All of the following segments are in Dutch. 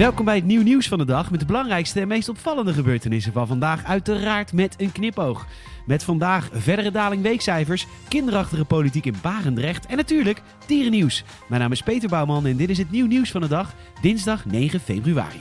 Welkom bij het nieuw nieuws van de dag met de belangrijkste en meest opvallende gebeurtenissen van vandaag. Uiteraard met een knipoog. Met vandaag verdere daling weekcijfers, kinderachtige politiek in Barendrecht en natuurlijk dierennieuws. Mijn naam is Peter Bouwman en dit is het nieuw nieuws van de dag, dinsdag 9 februari.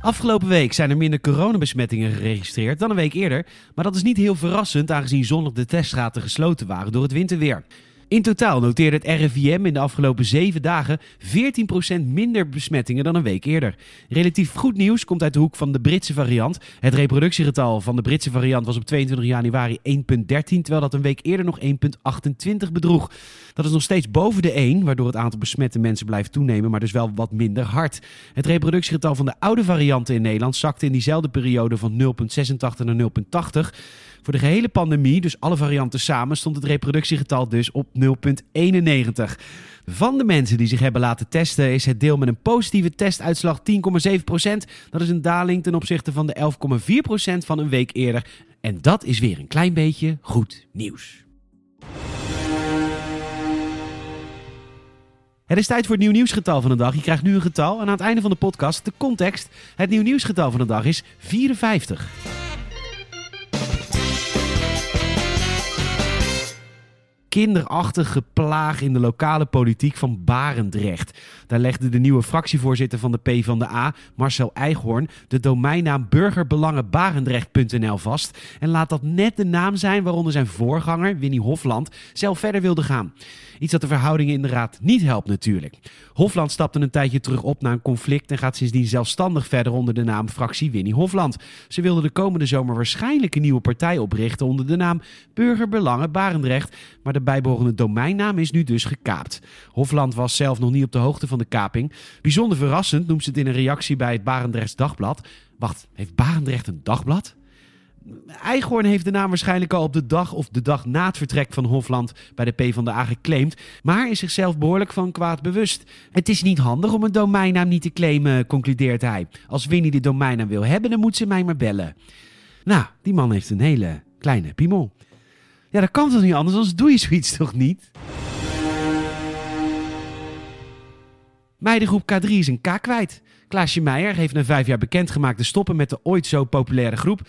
Afgelopen week zijn er minder coronabesmettingen geregistreerd dan een week eerder. Maar dat is niet heel verrassend aangezien zondag de teststraten gesloten waren door het winterweer. In totaal noteerde het RIVM in de afgelopen zeven dagen 14% minder besmettingen dan een week eerder. Relatief goed nieuws komt uit de hoek van de Britse variant. Het reproductiegetal van de Britse variant was op 22 januari 1,13, terwijl dat een week eerder nog 1,28 bedroeg. Dat is nog steeds boven de 1, waardoor het aantal besmette mensen blijft toenemen, maar dus wel wat minder hard. Het reproductiegetal van de oude varianten in Nederland zakte in diezelfde periode van 0,86 naar 0,80. Voor de gehele pandemie, dus alle varianten samen, stond het reproductiegetal dus op 0,91. Van de mensen die zich hebben laten testen is het deel met een positieve testuitslag 10,7%. Dat is een daling ten opzichte van de 11,4% van een week eerder. En dat is weer een klein beetje goed nieuws. Het is tijd voor het nieuw nieuwsgetal van de dag. Je krijgt nu een getal en aan het einde van de podcast de context. Het nieuw nieuwsgetal van de dag is 54. Kinderachtige plaag in de lokale politiek van Barendrecht. Daar legde de nieuwe fractievoorzitter van de PvdA, Marcel Eichhorn, de domeinnaam burgerbelangenbarendrecht.nl vast en laat dat net de naam zijn waaronder zijn voorganger, Winnie Hofland, zelf verder wilde gaan. Iets dat de verhoudingen in de raad niet helpt natuurlijk. Hofland stapte een tijdje terug op na een conflict en gaat sindsdien zelfstandig verder onder de naam fractie Winnie Hofland. Ze wilde de komende zomer waarschijnlijk een nieuwe partij oprichten onder de naam Burgerbelangen Barendrecht, maar de bijbehorende domeinnaam is nu dus gekaapt. Hofland was zelf nog niet op de hoogte van de kaping. Bijzonder verrassend noemt ze het in een reactie bij het Barendrechts Dagblad. Wacht, heeft Barendrecht een dagblad? Eichhorn heeft de naam waarschijnlijk al op de dag of de dag na het vertrek van Hofland bij de PvdA geclaimd, maar is zichzelf behoorlijk van kwaad bewust. Het is niet handig om een domeinnaam niet te claimen, concludeert hij. Als Winnie de domeinnaam wil hebben, dan moet ze mij maar bellen. Nou, die man heeft een hele kleine piemel. Ja, dat kan toch niet anders, anders doe je zoiets toch niet? Meidengroep K3 is een K kwijt. Klaasje Meijer heeft na vijf jaar bekendgemaakt te stoppen met de ooit zo populaire groep.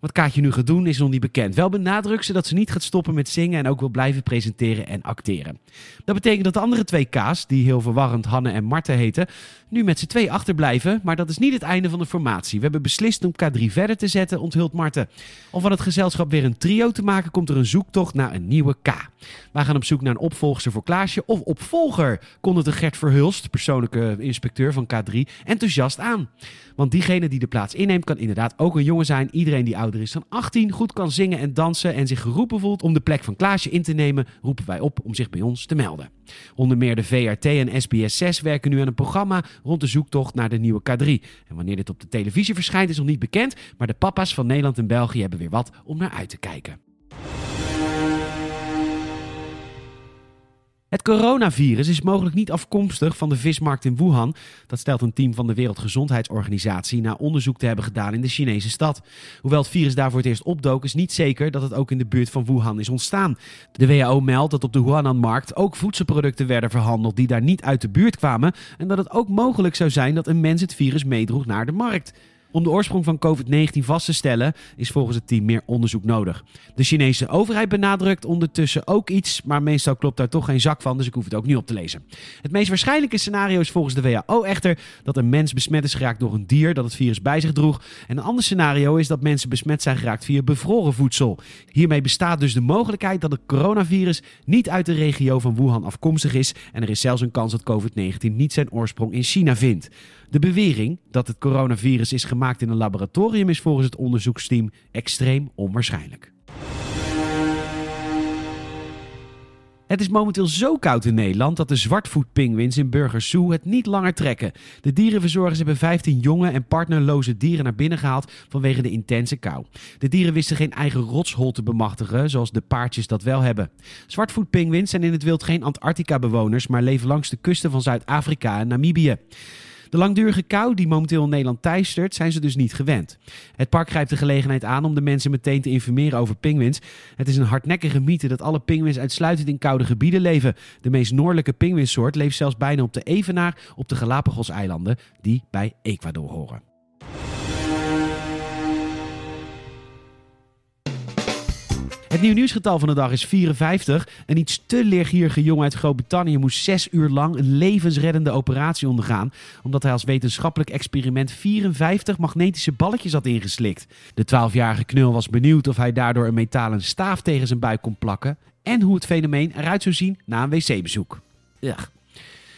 Wat Kaatje nu gaat doen is nog niet bekend. Wel benadrukt ze dat ze niet gaat stoppen met zingen en ook wil blijven presenteren en acteren. Dat betekent dat de andere twee K's, die heel verwarrend Hanne en Marten heten, nu met z'n twee achterblijven. Maar dat is niet het einde van de formatie. We hebben beslist om K3 verder te zetten, onthult Marten. Om van het gezelschap weer een trio te maken, komt er een zoektocht naar een nieuwe K. Wij gaan op zoek naar een opvolger voor Klaasje of opvolger, kondigde Gert Verhulst, persoonlijke inspecteur van K3, enthousiast aan. Want diegene die de plaats inneemt kan inderdaad ook een jongen zijn. Iedereen die ouder is dan 18, goed kan zingen en dansen en zich geroepen voelt om de plek van Klaasje in te nemen, roepen wij op om zich bij ons te melden. Onder meer de VRT en SBS6 werken nu aan een programma rond de zoektocht naar de nieuwe K3. En wanneer dit op de televisie verschijnt is nog niet bekend, maar de papa's van Nederland en België hebben weer wat om naar uit te kijken. Het coronavirus is mogelijk niet afkomstig van de vismarkt in Wuhan. Dat stelt een team van de Wereldgezondheidsorganisatie na onderzoek te hebben gedaan in de Chinese stad. Hoewel het virus daar voor het eerst opdook, is niet zeker dat het ook in de buurt van Wuhan is ontstaan. De WHO meldt dat op de Huanan-markt ook voedselproducten werden verhandeld die daar niet uit de buurt kwamen en dat het ook mogelijk zou zijn dat een mens het virus meedroeg naar de markt. Om de oorsprong van COVID-19 vast te stellen is volgens het team meer onderzoek nodig. De Chinese overheid benadrukt ondertussen ook iets, maar meestal klopt daar toch geen zak van, dus ik hoef het ook niet op te lezen. Het meest waarschijnlijke scenario is volgens de WHO echter dat een mens besmet is geraakt door een dier dat het virus bij zich droeg. En een ander scenario is dat mensen besmet zijn geraakt via bevroren voedsel. Hiermee bestaat dus de mogelijkheid dat het coronavirus niet uit de regio van Wuhan afkomstig is en er is zelfs een kans dat COVID-19 niet zijn oorsprong in China vindt. De bewering dat het coronavirus is gemaakt in een laboratorium is volgens het onderzoeksteam extreem onwaarschijnlijk. Het is momenteel zo koud in Nederland dat de zwartvoetpinguïns in Burgers Zoo het niet langer trekken. De dierenverzorgers hebben 15 jonge en partnerloze dieren naar binnen gehaald vanwege de intense kou. De dieren wisten geen eigen rotshol te bemachtigen, zoals de paardjes dat wel hebben. Zwartvoetpinguïns zijn in het wild geen Antarctica-bewoners, maar leven langs de kusten van Zuid-Afrika en Namibië. De langdurige kou die momenteel in Nederland teistert, zijn ze dus niet gewend. Het park grijpt de gelegenheid aan om de mensen meteen te informeren over pinguïns. Het is een hardnekkige mythe dat alle pinguïns uitsluitend in koude gebieden leven. De meest noordelijke pinguïnsoort leeft zelfs bijna op de evenaar op de Galapagos-eilanden, die bij Ecuador horen. Het nieuw nieuwsgetal van de dag is 54. Een iets te leergierige jongen uit Groot-Brittannië moest zes uur lang een levensreddende operatie ondergaan. Omdat hij als wetenschappelijk experiment 54 magnetische balletjes had ingeslikt. De 12-jarige knul was benieuwd of hij daardoor een metalen staaf tegen zijn buik kon plakken. En hoe het fenomeen eruit zou zien na een wc-bezoek.